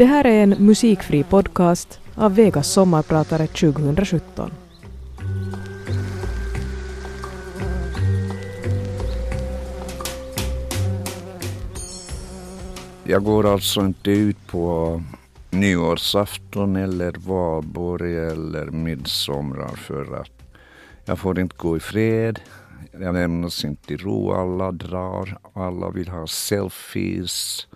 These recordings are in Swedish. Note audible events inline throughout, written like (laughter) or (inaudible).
Det här är en musikfri podcast av Vegas sommarpratare 2017. Jag går alltså inte ut på nyårsafton eller valborg eller midsommar för att jag får inte gå i fred. Jag lämnas inte i ro. Alla drar. Alla vill ha selfies.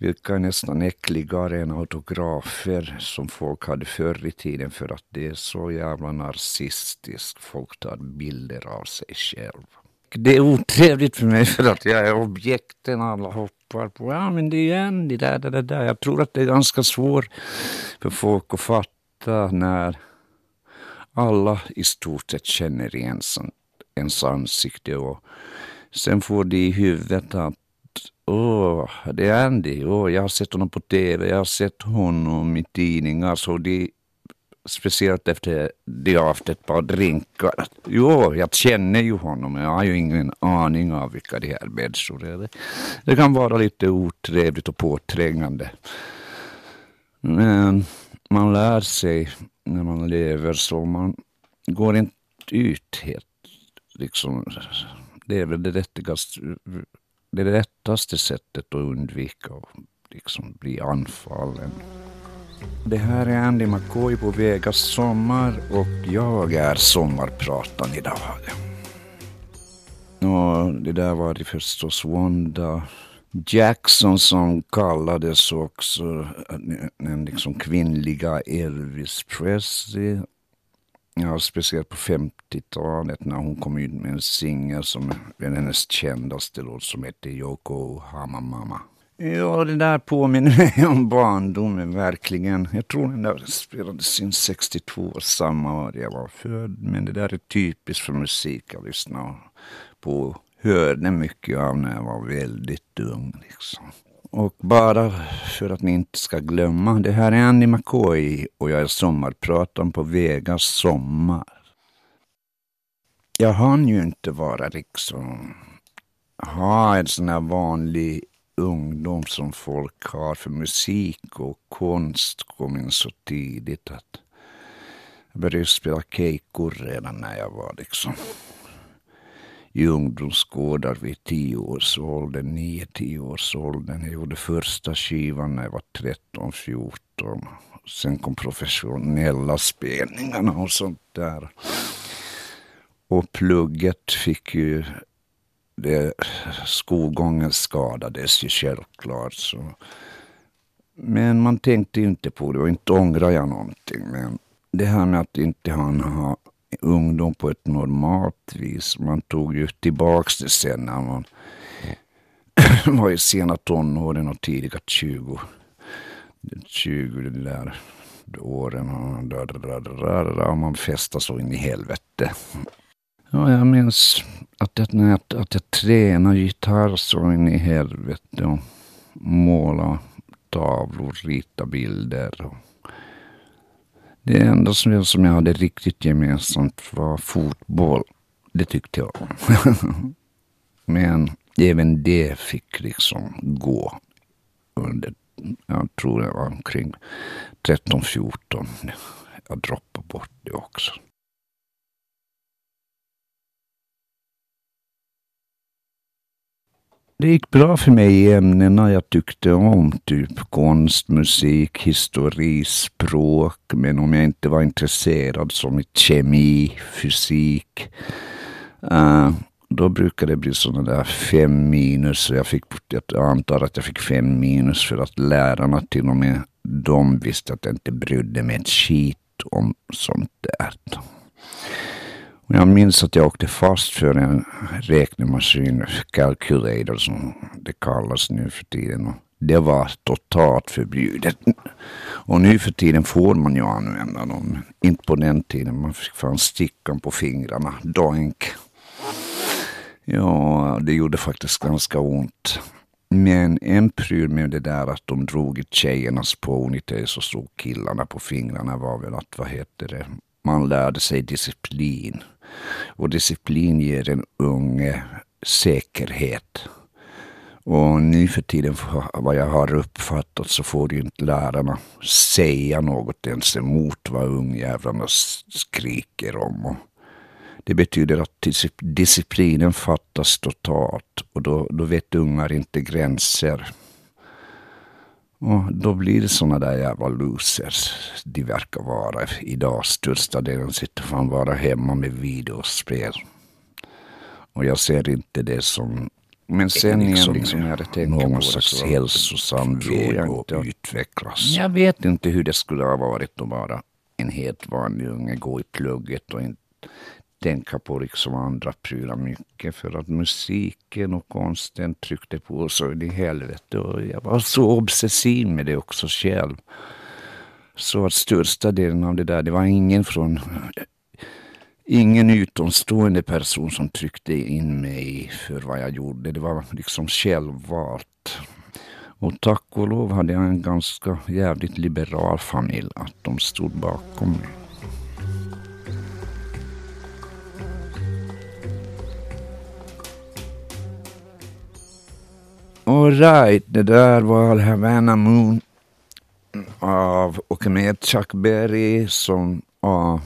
Vilka är nästan äckligare än autografer som folk hade förr i tiden för att det är så jävla narcissistiskt. Folk tar bilder av sig själv. Det är otrevligt för mig för att jag är objekten alla hoppar på. Ja men det är ju en det där, det där. Jag tror att det är ganska svårt för folk att fatta när alla i stort sett känner igen ens ansikte och sen får de i huvudet att åh, det är Andy, Oh, jag har sett honom på TV, jag har sett honom i tidningar, så de speciellt efter de har haft ett par drinkar. Jo, jag känner ju honom, men jag har ju ingen aning av vilka de här människor är. Det kan vara lite otrevligt och påträngande. Men man lär sig när man lever så man går inte ut helt liksom. Det är väl det rättigaste, det lättaste sättet att undvika att liksom bli anfallen. Det här är Andy McCoy på Vegas sommar och jag är sommarpratan idag. Och det där var det förstås Wanda Jackson som kallades också den liksom kvinnliga Elvis Presley. Ja, speciellt på 50-talet när hon kom ut med en singel som är hennes kändaste låt som heter Yoko Hamamama. Ja, det där påminner mig om barndomen verkligen. Jag tror den där spelades in 62, samma år jag var född. Men det där är typiskt för musik jag lyssnar på. Hörde mycket av när jag var väldigt ung. Liksom. Och bara för att ni inte ska glömma, det här är Andy McCoy och jag är sommarprataren på Vegas sommar. Jag hann ju inte vara liksom, ha en sån här vanlig ungdom som folk har för musik och konst kom in så tidigt att jag började spela keikor redan när jag var liksom i ungdomsgårdar vid tio års ålder, nio, tio års ålder. Jag gjorde första skivan när jag var 13, 14. Sen kom professionella spelningarna och sånt där. Och plugget fick ju det, skolgången skadades ju självklart. Så. Men man tänkte inte på det och inte ångrar jag någonting. Men det här med att inte han har ungdom på ett normalt vis. Man tog ju tillbaks det sen när man (clears throat) var i sena tonåren och tidiga 20. 20 det där åren och man festade så in i helvete. Ja, jag minns att jag, när jag, att jag tränade gitarr så in i helvete och målade tavlor, ritade bilder. Och det enda som, som jag hade riktigt gemensamt var fotboll. Det tyckte jag om. (laughs) Men även det fick liksom gå under, jag tror det var omkring 13-14. Jag droppade bort det också. Det gick bra för mig i ämnena jag tyckte om, typ konst, musik, histori, språk. Men om jag inte var intresserad som i kemi, fysik, uh, då brukade det bli sådana där fem minus. Jag, fick, jag antar att jag fick fem minus för att lärarna till och med de visste att jag inte brydde mig ett skit om sånt där. Jag minns att jag åkte fast för en räknemaskin, calculator som det kallas nu för tiden. Det var totalt förbjudet. Och nu för tiden får man ju använda dem. Inte på den tiden. Man fick fan stickan på fingrarna. Doink. Ja, det gjorde faktiskt ganska ont. Men en pryl med det där att de drog i tjejernas ponytails och slog killarna på fingrarna var väl att, vad heter det, man lärde sig disciplin. Och disciplin ger en unge säkerhet. Och nu för tiden, vad jag har uppfattat, så får ju inte lärarna säga något ens emot vad ungjävlarna skriker om. Och det betyder att disciplinen fattas totalt och då, då vet ungar inte gränser. Och då blir det såna där jävla losers de verkar vara idag. Största delen sitter fan bara hemma med videospel. Och jag ser inte det som men sen liksom, liksom tänker någon slags hälsosam väg att utvecklas. Jag vet inte hur det skulle ha varit att vara en helt vanlig unge, gå i plugget och inte tänka på liksom andra prylar mycket. För att musiken och konsten tryckte på så in i helvete. Och jag var så obsessiv med det också själv. Så att största delen av det där, det var ingen från ingen utomstående person som tryckte in mig för vad jag gjorde. Det var liksom självvalt. Och tack och lov hade jag en ganska jävligt liberal familj, att de stod bakom mig. Alright, det där var Havana Moon av och med Chuck Berry som uh,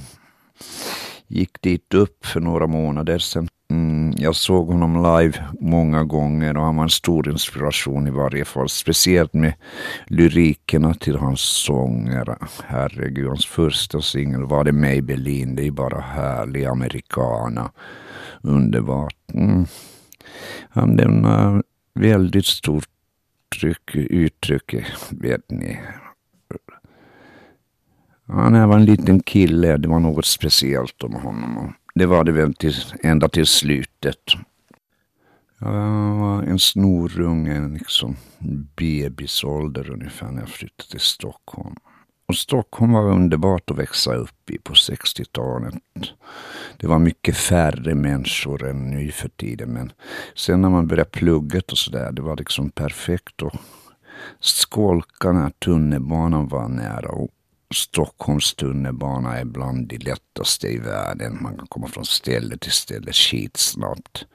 gick dit upp för några månader sedan. Mm, jag såg honom live många gånger och han var en stor inspiration i varje fall. Speciellt med lyrikerna till hans sånger. Herregud, hans första singel var det Maybelline. Det är bara härlig americana. Underbart. Mm. Han lämnar väldigt stort tryck, uttryck, vet ni. Han var en liten kille, det var något speciellt om honom. Det var det väl till, ända till slutet. Jag var en snorunge, liksom bebisålder ungefär när jag flyttade till Stockholm. Och Stockholm var underbart att växa upp i på 60-talet. Det var mycket färre människor än nu för tiden. Men sen när man började plugget och sådär, det var liksom perfekt att skolka när tunnelbanan var nära. Och Stockholms tunnelbana är bland de lättaste i världen. Man kan komma från ställe till ställe skitsnabbt.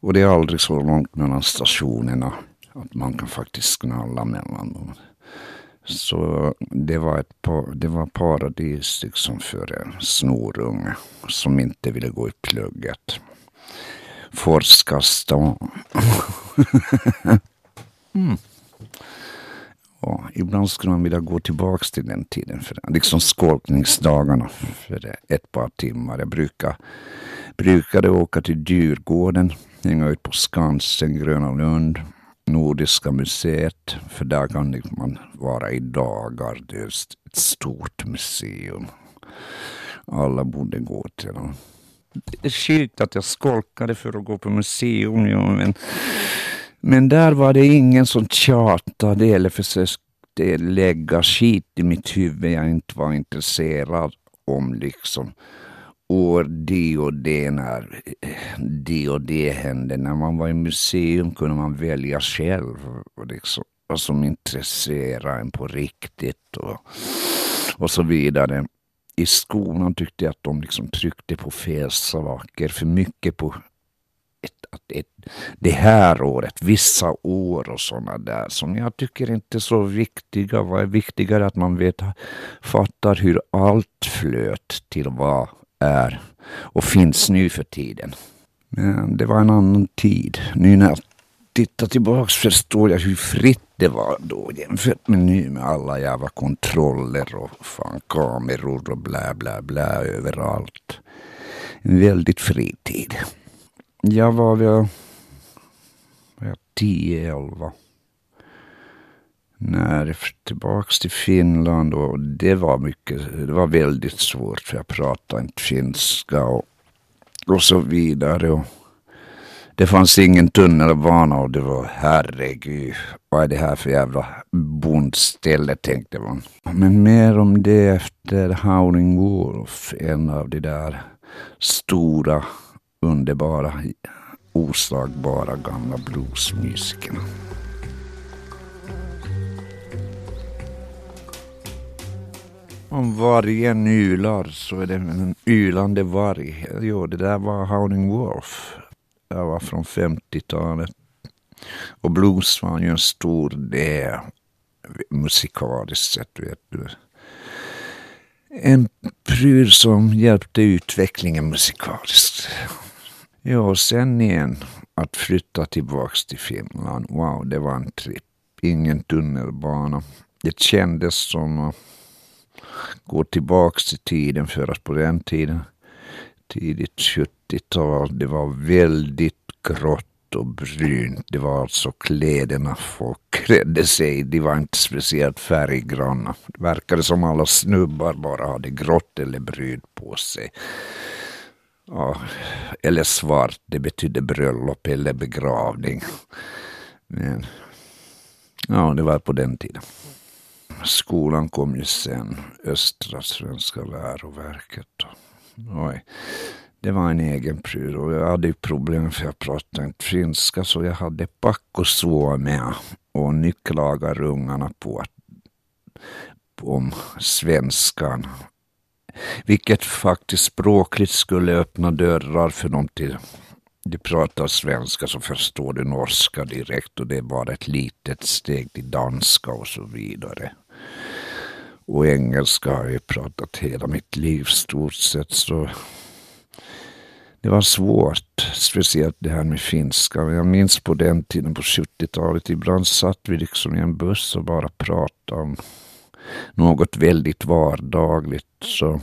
Och det är aldrig så långt mellan stationerna att man kan faktiskt knalla mellan dem. Så det var, ett det var paradis liksom för en snorunge som inte ville gå i plugget. Forskarstan. (laughs) mm. Ja, ibland skulle man vilja gå tillbaka till den tiden. För, liksom skolkningsdagarna för ett par timmar. Jag brukar, brukade åka till Djurgården, hänga ut på Skansen, Gröna Lund Nordiska museet, för där kan man vara i dagar. Det är ett stort museum. Alla borde gå till dem. Det är sjukt att jag skolkade för att gå på museum, ja, men, men där var det ingen som tjatade eller försökte lägga skit i mitt huvud jag inte var intresserad om. liksom år det och det när det och det hände. När man var i museum kunde man välja själv och liksom, vad som intresserade en på riktigt och, och så vidare. I skolan tyckte jag att de liksom tryckte på fel saker, för mycket på ett, att ett, det här året, vissa år och sådana där som jag tycker inte är så viktiga. Vad är viktigare att man vet, fattar hur allt flöt till vad är och finns nu för tiden. Men det var en annan tid. Nu när jag tittar tillbaks förstår jag hur fritt det var då jämfört med nu med alla jävla kontroller och fan kameror och blä blä blä överallt. En väldigt fri tid. Jag var väl 10-11 när tillbaks till Finland och det var mycket, det var väldigt svårt för jag pratade inte finska och, och så vidare. Och det fanns ingen tunnelbana och det var herregud, vad är det här för jävla bondställe tänkte man. Men mer om det efter Howling Wolf, en av de där stora, underbara, oslagbara gamla bluesmusikerna. Om vargen ylar så är det en ylande varg. Jo, det där var Howling Wolf. Det var från 50-talet. Och blues var ju en stor del musikaliskt sett, vet du. En pryl som hjälpte utvecklingen musikaliskt. Ja, och sen igen att flytta tillbaks till Finland. Wow, det var en tripp. Ingen tunnelbana. Det kändes som att gå tillbaks i tiden för att på den tiden, tidigt 70-tal, det var väldigt grått och brunt. Det var alltså kläderna folk klädde sig De var inte speciellt färggranna. Det verkade som alla snubbar bara hade grått eller brunt på sig. Ja, eller svart, det betydde bröllop eller begravning. Men ja, det var på den tiden. Skolan kom ju sen, Östra Svenska läroverket. Oj, det var en egen pryl och jag hade ju problem för jag pratade inte finska så jag hade pakkosuomea och nycklagar ungarna på att om svenskan. Vilket faktiskt språkligt skulle öppna dörrar för dem till de pratar svenska så förstår du norska direkt och det är bara ett litet steg till danska och så vidare. Och engelska har jag pratat hela mitt liv stort sett så det var svårt, speciellt det här med finska. Jag minns på den tiden på 70-talet, ibland satt vi liksom i en buss och bara pratade om något väldigt vardagligt. Så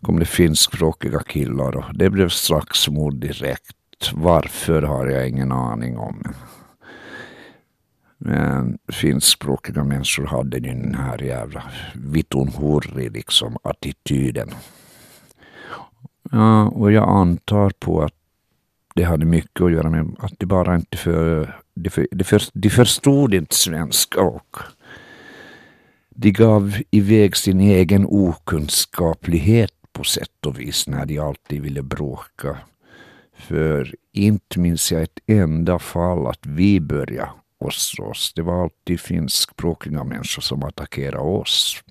kom det finskspråkiga killar och det blev slagsmål direkt. Varför har jag ingen aning om. Men finskspråkiga människor hade den här jävla vitunhurri liksom attityden. Ja, och jag antar på att det hade mycket att göra med att de bara inte för, de, för, de, för, de förstod inte svenska och de gav iväg sin egen okunskaplighet på sätt och vis när de alltid ville bråka. För inte minns jag ett enda fall att vi började oss oss. Det var alltid finskspråkiga människor som attackerade oss.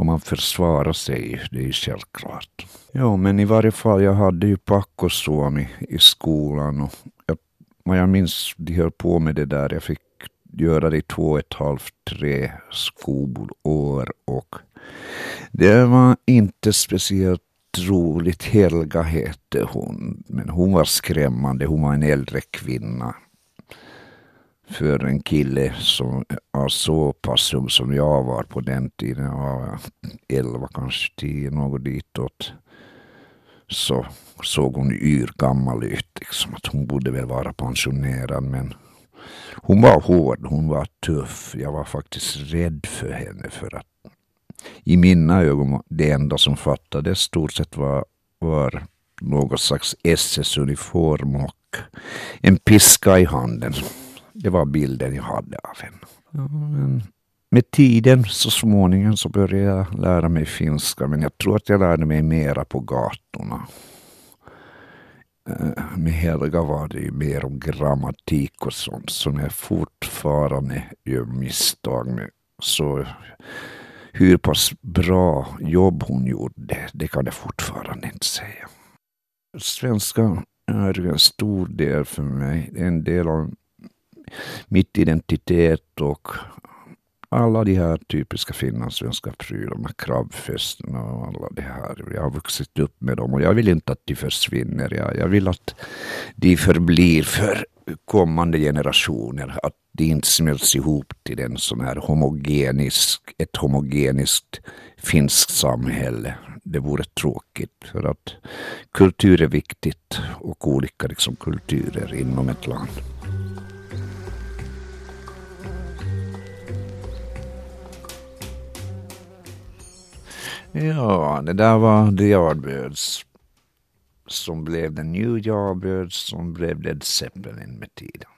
Och man försvarar sig, det är ju självklart. Ja, men i varje fall, jag hade ju pakkosuomi i skolan och jag, vad jag minns, de höll på med det där. Jag fick göra det i två och ett halvt, tre skolår och det var inte speciellt roligt. Helga hette hon, men hon var skrämmande. Hon var en äldre kvinna för en kille som var så pass ung som jag var på den tiden. Jag var 11, kanske 10, något ditåt. Så såg hon yr gammal ut. Liksom, att hon borde väl vara pensionerad men hon var hård, hon var tuff. Jag var faktiskt rädd för henne för att i mina ögon det enda som fattades stort sett var, var något slags SS-uniform och en piska i handen. Det var bilden jag hade av henne. Ja, men med tiden så småningom så började jag lära mig finska men jag tror att jag lärde mig mera på gatorna. Eh, med Helga var det ju mer om grammatik och sånt som jag fortfarande gör misstag med. Så hur pass bra jobb hon gjorde, det kan jag fortfarande inte säga. Svenska är en stor del för mig. Det är en del av mitt identitet och alla de här typiska finlandssvenska prylarna, krabbfesterna och alla det här. Jag har vuxit upp med dem och jag vill inte att de försvinner. Jag, jag vill att de förblir för kommande generationer. Att de inte smälts ihop till en sån här homogenisk, ett homogeniskt finskt samhälle. Det vore tråkigt för att kultur är viktigt och olika liksom, kulturer inom ett land. Ja, det där var The Yardbirds som blev The New Yardbirds som blev Led Zeppelin med tiden.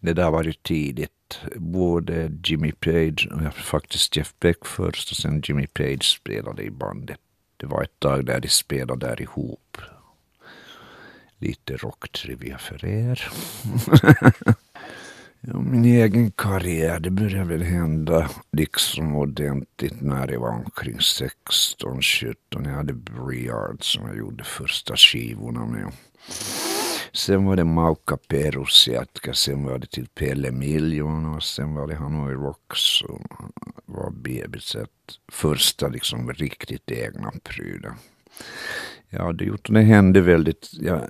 Det där var ju tidigt. Både Jimmy Page och faktiskt Jeff Beck först och sen Jimmy Page spelade i bandet. Det var ett tag där de spelade där ihop. Lite rocktrivia för er. (laughs) Ja, min egen karriär, det började väl hända liksom ordentligt när jag var omkring 16, 17. Jag hade Briard som jag gjorde första skivorna med. Sen var det Maukka Perusiatka, sen var det till Pelle Miljon och sen var det Hanoi Rocks som var bebiset första liksom riktigt egna prylar. Ja, det, gjort, det hände väldigt. Jag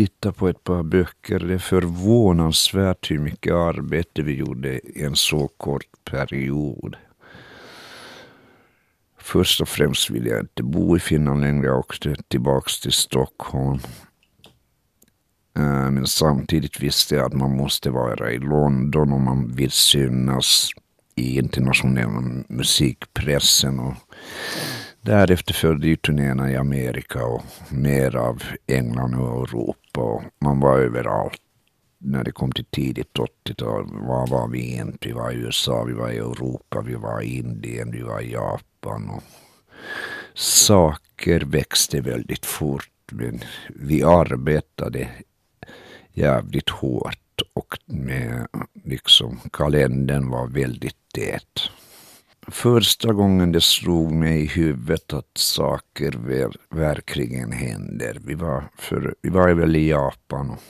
Titta på ett par böcker. Det är förvånansvärt hur mycket arbete vi gjorde i en så kort period. Först och främst ville jag inte bo i Finland längre. Jag åkte tillbaks till Stockholm. Eh, men samtidigt visste jag att man måste vara i London om man vill synas i internationella musikpressen. Och därefter följde ju turnéerna i Amerika och mer av England och Europa. Och man var överallt när det kom till tidigt 80-tal. Var var vi egentligen? Vi var i USA, vi var i Europa, vi var i Indien, vi var i Japan. Och saker växte väldigt fort. Men vi arbetade jävligt hårt och med liksom kalendern var väldigt tät. Första gången det slog mig i huvudet att saker ver verkligen händer. Vi var, för, vi var väl i Japan och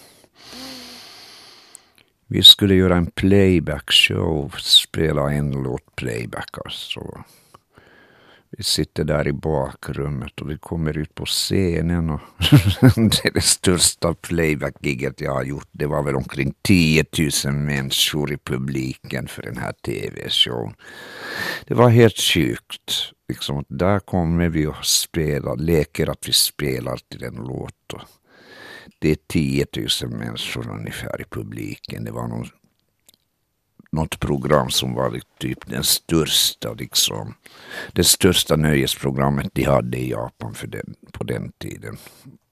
vi skulle göra en playback show, spela en låt playback alltså. Vi sitter där i bakrummet och vi kommer ut på scenen och (laughs) det är det största playback-giget jag har gjort. Det var väl omkring 10 000 människor i publiken för den här tv-showen. Det var helt sjukt. Liksom, där kommer vi och spelar, leker att vi spelar till en låt. Och det är 10 000 människor ungefär i publiken. Det var någon något program som var typ den största, liksom, det största nöjesprogrammet de hade i Japan för den, på den tiden.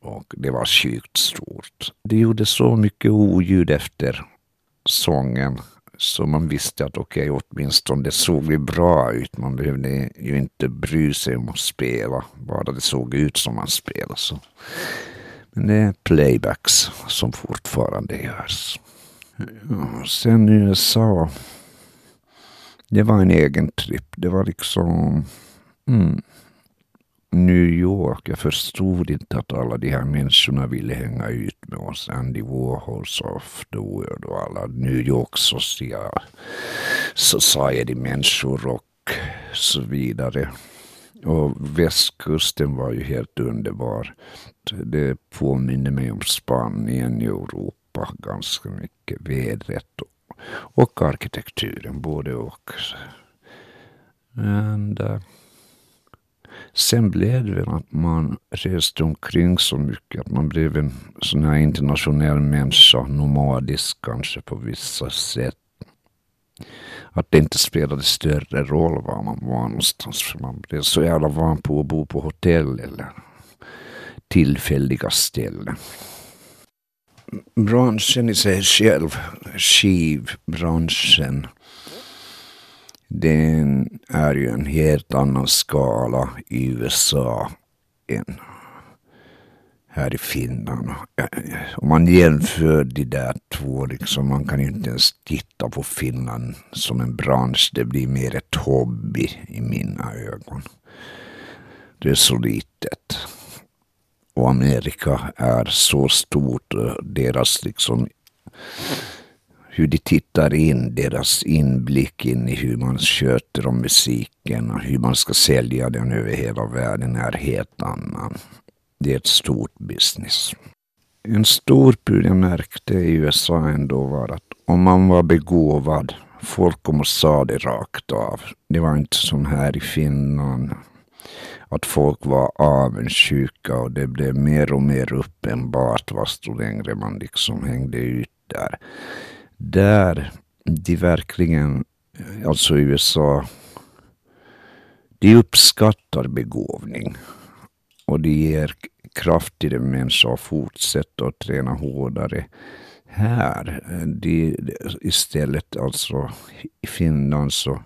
Och det var sjukt stort. Det gjorde så mycket oljud efter sången så man visste att okej, okay, åtminstone det såg ju bra ut. Man behövde ju inte bry sig om att spela, bara det såg ut som man spelade. Så. Men det är playbacks som fortfarande görs. Sen USA. Det var en egen tripp. Det var liksom mm, New York. Jag förstod inte att alla de här människorna ville hänga ut med oss. Andy Warhols of the world och alla New York social society-människor och så vidare. Och västkusten var ju helt underbar. Det påminner mig om Spanien i Europa på ganska mycket. Vädret och, och arkitekturen, både och. And, uh, eh, sen blev det väl att man reste omkring så mycket att man blev en sån här internationell människa, nomadisk kanske på vissa sätt. Att det inte spelade större roll var man var någonstans för man blev så jävla van på att bo på hotell eller tillfälliga ställen branschen i sig själv, skivbranschen, den är ju en helt annan skala i USA än här i Finland. Om man jämför de där två, liksom, man kan ju inte ens titta på Finland som en bransch. Det blir mer ett hobby i mina ögon. Det är så litet och Amerika är så stort. Eh, deras liksom hur de tittar in, deras inblick in i hur man sköter om musiken och hur man ska sälja den över hela världen är helt annan. Det är ett stort business. En stor pudel jag märkte i USA ändå var att om man var begåvad, folk kom och sa det rakt av. Det var inte som här i Finland att folk var avundsjuka och det blev mer och mer uppenbart vastu längre man liksom hängde ut där. Där de verkligen, alltså i USA, de uppskattar begåvning och de ger kraft till en människa att fortsätta att träna hårdare. Här, de, istället alltså i Finland så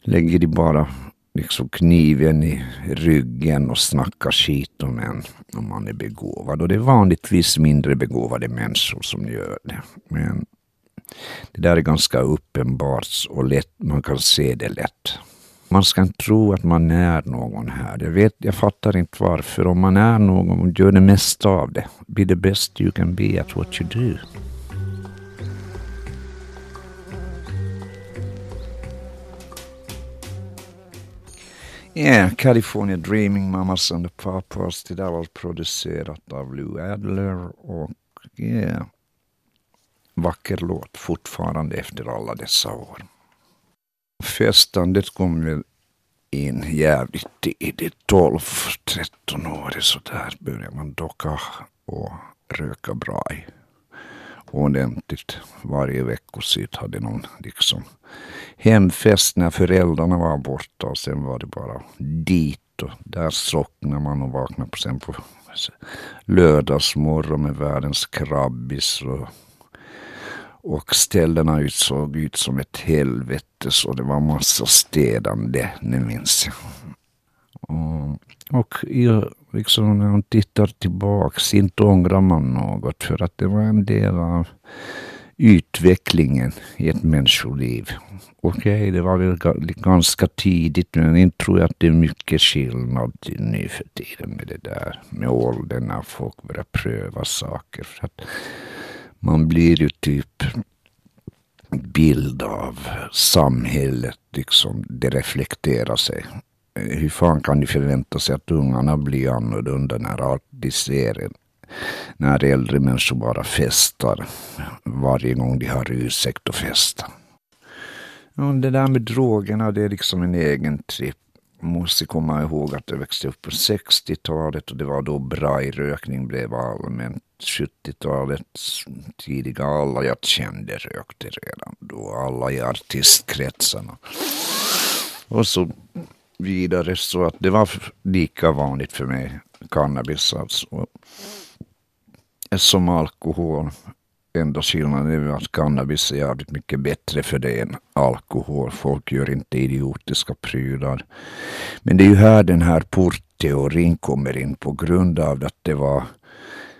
lägger de bara liksom kniven i ryggen och snacka skit om en om man är begåvad. Och det är vanligtvis mindre begåvade människor som gör det. Men det där är ganska uppenbart och lätt, man kan se det lätt. man ska inte tro att man är någon här. Jag, vet, jag fattar inte varför. Om man är någon, gör det mesta av det. Be the best you can be at what you do. Yeah, California Dreaming, Mamas and the Papas. Det där var producerat av Lou Adler och yeah, vacker låt fortfarande efter alla dessa år. Festandet kom väl in jävligt tidigt, 12-13 år sådär började man docka och röka bra i ordentligt. Varje veckosit hade någon liksom hemfest när föräldrarna var borta och sen var det bara dit och där slocknade man och vaknade på sen på lördagsmorgon med världens krabbis och, och ställena ut såg ut som ett helvete så det var massa städande, det minns jag. Och, och jag, liksom när man tittar tillbaks, inte ångrar man något för att det var en del av utvecklingen i ett människoliv. Okej, okay, det var väl ganska tidigt men inte tror jag att det är mycket skillnad nu för tiden med det där med åldern när folk börjar pröva saker. För att man blir ju typ bild av samhället, liksom det reflekterar sig. Eh, hur fan kan de förvänta sig att ungarna blir annorlunda när de ser när äldre människor bara festar varje gång de har ursäkt att festa. Ja, det där med drogerna, det är liksom en egen tripp. Måste komma ihåg att jag växte upp på 60-talet och det var då brajrökning blev allmänt. 70-talet, tidiga alla jag kände rökte redan då, alla i artistkretsarna. Och så vidare så att det var lika vanligt för mig, cannabis alltså som alkohol. Enda skillnaden är att cannabis är jävligt mycket bättre för det än alkohol. Folk gör inte idiotiska prylar. Men det är ju här den här portteorin kommer in på grund av att det var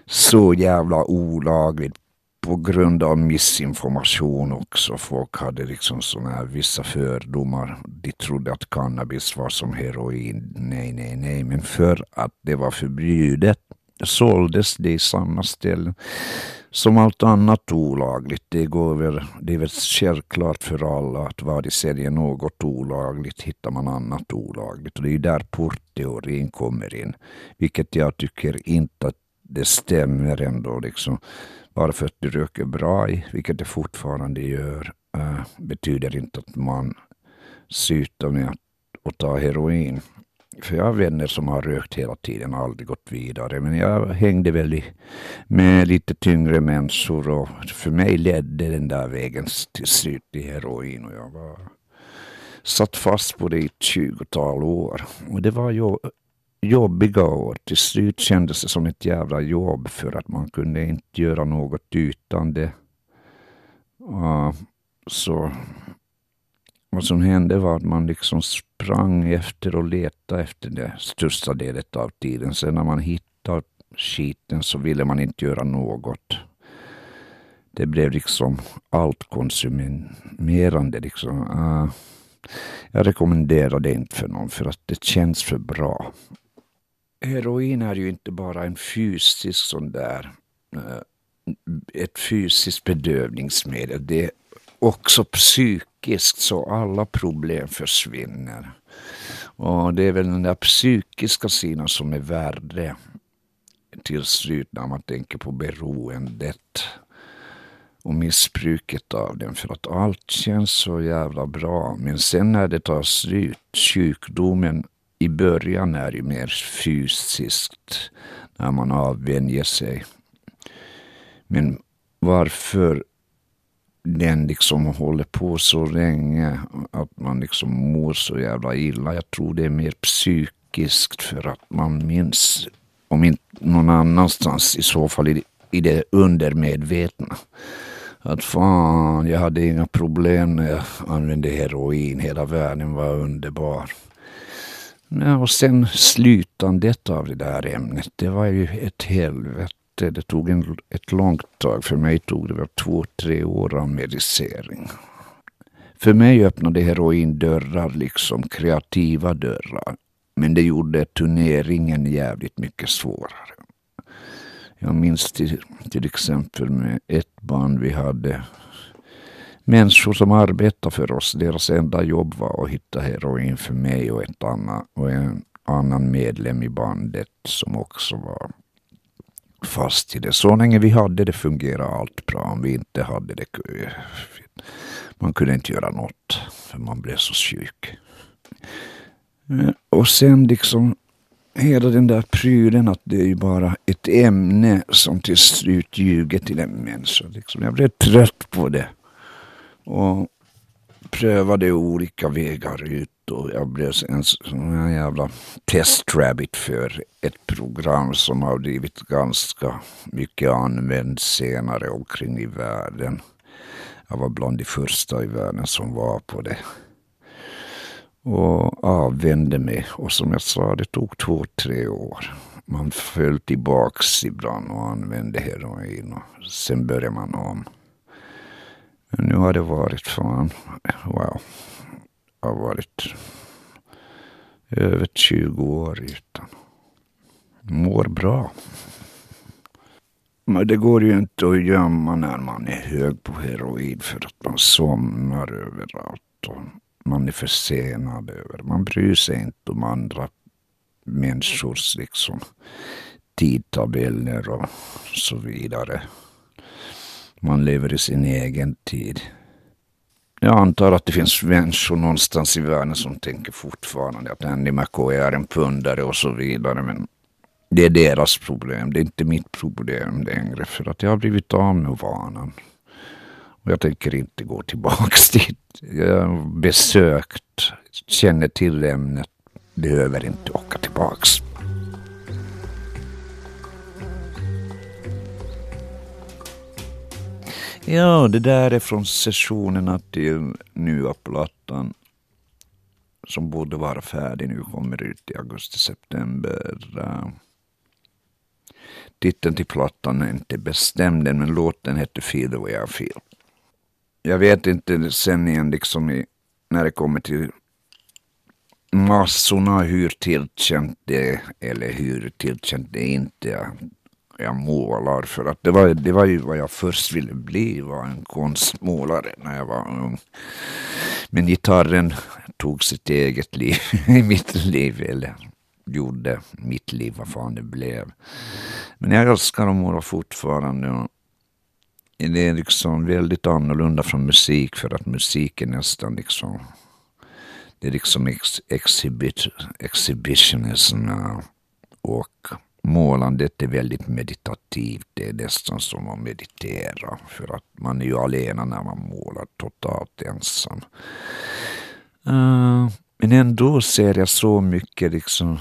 så jävla olagligt på grund av missinformation också. Folk hade liksom såna här vissa fördomar. De trodde att cannabis var som heroin. Nej, nej, nej. Men för att det var förbjudet såldes det i samma ställe som allt annat olagligt. Det, går väl, det är väl självklart för alla att var de säljer något olagligt hittar man annat olagligt. Och det är där portteorin kommer in. Vilket jag tycker inte att det stämmer ändå. Liksom. Bara för att du röker bra vilket det fortfarande gör, eh, betyder inte att man slutar med att, att ta heroin. För jag har vänner som har rökt hela tiden och aldrig gått vidare. Men jag hängde väl med lite tyngre människor och för mig ledde den där vägen till slut till heroin. Och jag var satt fast på det i ett tjugotal år. Och det var ju jobbiga år. Till slut kändes det som ett jävla jobb för att man kunde inte göra något utan det. Uh, så vad som hände var att man liksom sprang efter och letade efter det största delen av tiden. Sen när man hittade skiten så ville man inte göra något. Det blev liksom allt konsumerande. Liksom. Uh, jag rekommenderar det inte för någon för att det känns för bra. Heroin är ju inte bara en fysisk sån där eh, ett fysiskt bedövningsmedel. Det är också psykiskt så alla problem försvinner. Och det är väl den där psykiska sidan som är värre till slut när man tänker på beroendet och missbruket av den. För att allt känns så jävla bra. Men sen när det tar slut, sjukdomen i början är ju mer fysiskt när man avvänjer sig. Men varför den liksom håller på så länge att man liksom mår så jävla illa. Jag tror det är mer psykiskt för att man minns, om inte någon annanstans, i så fall i, i det undermedvetna. Att fan, jag hade inga problem när jag använde heroin. Hela världen var underbar. Ja, och sen slutandet av det där ämnet, det var ju ett helvete det tog en, ett långt tag. För mig tog det väl två, tre år av medicering. För mig öppnade heroin dörrar, liksom kreativa dörrar. Men det gjorde turneringen jävligt mycket svårare. Jag minns till, till exempel med ett band vi hade människor som arbetade för oss. Deras enda jobb var att hitta heroin för mig och, ett annan, och en annan medlem i bandet som också var fast i det. Så länge vi hade det fungerade allt bra. Om vi inte hade det eh, man kunde inte göra något för man blev så sjuk. Eh, och sen liksom hela den där prylen att det är ju bara ett ämne som till slut ljuger till en människa. Liksom. Jag blev trött på det. Och prövade olika vägar ut och jag blev en sån jävla testrabbit för ett program som har blivit ganska mycket använt senare omkring i världen. Jag var bland de första i världen som var på det. Och avvände mig. Och som jag sa, det tog två, tre år. Man föll tillbaks ibland och använde heroin. Och sen började man om. Nu har det varit fan, wow. jag har varit över 20 år utan. Mår bra. Men det går ju inte att gömma när man är hög på heroin för att man somnar överallt. Och man är försenad över. Man bryr sig inte om andra människors liksom tidtabeller och så vidare. Man lever i sin egen tid. Jag antar att det finns människor någonstans i världen som tänker fortfarande att Andy McCoy är en pundare och så vidare. Men det är deras problem. Det är inte mitt problem längre. För att jag har blivit av med vanan. Och jag tänker inte gå tillbaks (laughs) dit. Jag har besökt, känner till ämnet, behöver inte åka tillbaks. Ja, det där är från sessionerna till nya plattan som borde vara färdig nu, kommer ut i augusti-september. Eh, titeln till plattan är inte bestämd än, men låten hette Feel the way I feel. Jag vet inte sen igen liksom i, när det kommer till massorna hur tillkänt det är eller hur tillkänt det är inte är jag målar. För att det var, det var ju vad jag först ville bli, var en konstmålare när jag var ung. Men gitarren tog sitt eget liv (laughs) i mitt liv, eller gjorde mitt liv, vad fan det blev. Men jag älskar att måla fortfarande. Det är liksom väldigt annorlunda från musik för att musik är nästan liksom det är liksom ex, exhibit, exhibitionism och målandet är väldigt meditativt. Det är nästan som att meditera för att man är ju alena när man målar totalt ensam. Uh, men ändå ser jag så mycket liksom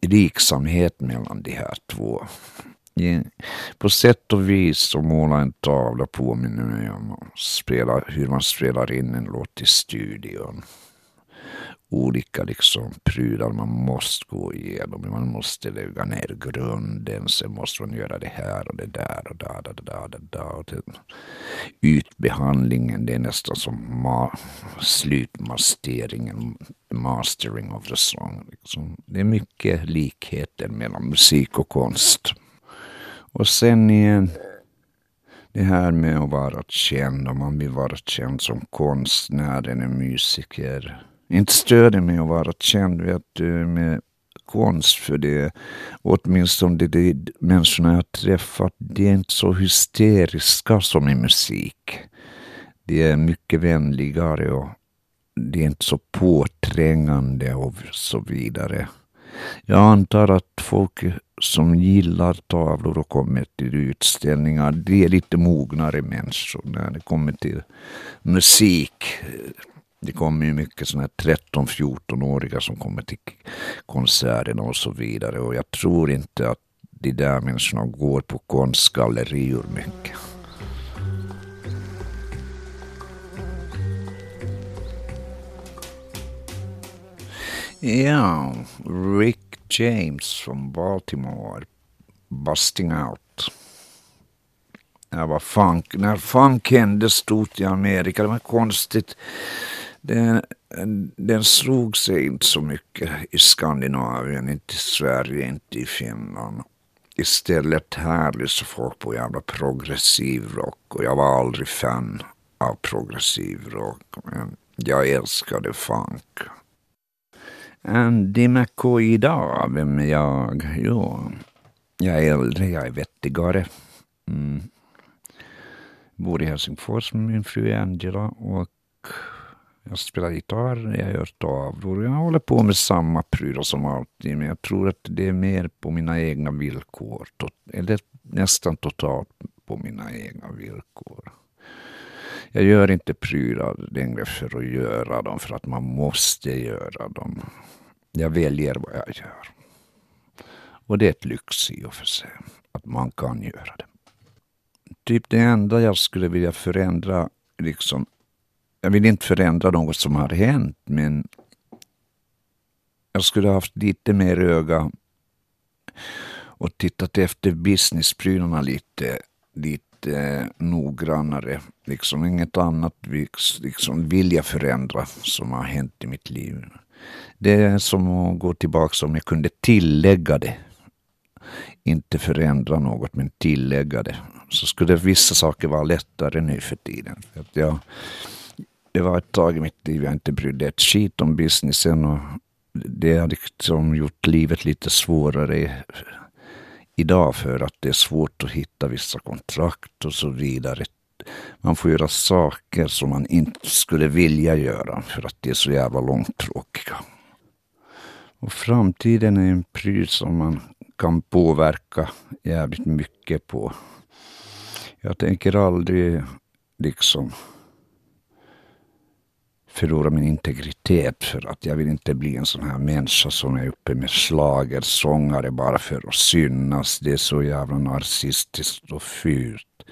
liksamhet mellan de här två. På sätt och vis så måla en tavla påminner mig om hur man spelar in en låt i studion olika liksom prylar man måste gå igenom. Man måste lägga ner grunden, sen måste man göra det här och det där och da, där, da, da, da. Och den ytbehandlingen, det är nästan som ma slutmasteringen, mastering of the song. Liksom. Det är mycket likheter mellan musik och konst. Och sen igen, det här med att vara känd, om man vill vara känd som konstnär eller musiker inte stöder mig att vara känd vet du, med konst för det. Åtminstone de, de människorna jag träffat, de är inte så hysteriska som i musik. De är mycket vänligare och de är inte så påträngande och så vidare. Jag antar att folk som gillar tavlor och kommer till utställningar, de är lite mognare människor när det kommer till musik. Det kommer ju mycket sådana här 13-14-åriga som kommer till konserterna och så vidare. Och jag tror inte att de där människorna går på konstgallerior mycket. Ja, Rick James från Baltimore, Busting Out. jag var funk. När funk hände stort i Amerika, det var konstigt. Den, den slog sig inte så mycket i Skandinavien, inte i Sverige, inte i Finland. Istället här lyssnade folk på jävla progressiv rock och jag var aldrig fan av progressiv rock. Men jag älskade funk. Andy McCoy idag, vem är jag? Jo, jag är äldre, jag är vettigare. Mm. Bor i Helsingfors med min fru Angela och jag spelar gitarr, jag gör tavlor. Jag håller på med samma prylar som alltid, men jag tror att det är mer på mina egna villkor. Eller nästan totalt på mina egna villkor. Jag gör inte prylar längre för att göra dem, för att man måste göra dem. Jag väljer vad jag gör. Och det är ett lyx i och för sig, att man kan göra det. Typ det enda jag skulle vilja förändra, liksom, jag vill inte förändra något som har hänt, men jag skulle ha haft lite mer öga och tittat efter businessprylarna lite, lite noggrannare. Liksom inget annat liksom vill jag förändra som har hänt i mitt liv. Det är som att gå tillbaka om jag kunde tillägga det. Inte förändra något, men tillägga det. Så skulle vissa saker vara lättare nu för tiden. För att jag, det var ett tag i mitt liv jag inte brydde ett skit om businessen och det har liksom gjort livet lite svårare idag för att det är svårt att hitta vissa kontrakt och så vidare. Man får göra saker som man inte skulle vilja göra för att det är så jävla långtråkiga. Och framtiden är en pryl som man kan påverka jävligt mycket på. Jag tänker aldrig liksom förlora min integritet för att jag vill inte bli en sån här människa som är uppe med slagersångare bara för att synas. Det är så jävla narcissistiskt och fult.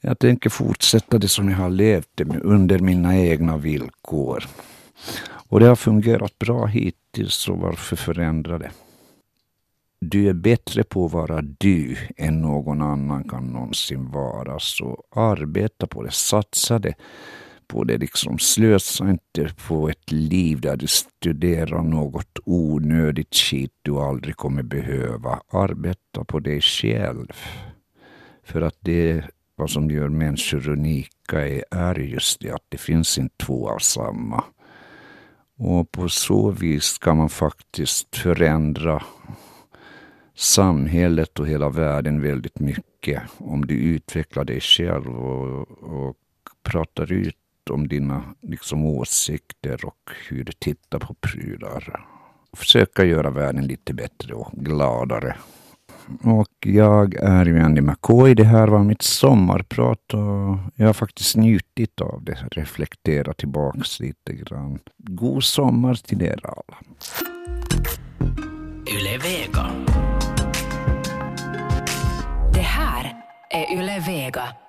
Jag tänker fortsätta det som jag har levt det under mina egna villkor. Och det har fungerat bra hittills, så varför förändra det? Du är bättre på att vara du än någon annan kan någonsin vara, så arbeta på det, satsa det på det. Liksom, slösa inte på ett liv där du studerar något onödigt skit du aldrig kommer behöva. Arbeta på dig själv. För att det vad som gör människor unika är, är just det att det finns inte två av samma. Och på så vis kan man faktiskt förändra samhället och hela världen väldigt mycket om du utvecklar dig själv och, och pratar ut om dina liksom, åsikter och hur du tittar på prylar. Försöka göra världen lite bättre och gladare. Och jag är ju Andy McCoy. Det här var mitt sommarprat och jag har faktiskt njutit av det. Reflektera tillbaks lite grann. God sommar till er alla. Yle Vega. Det här är Yle Vega.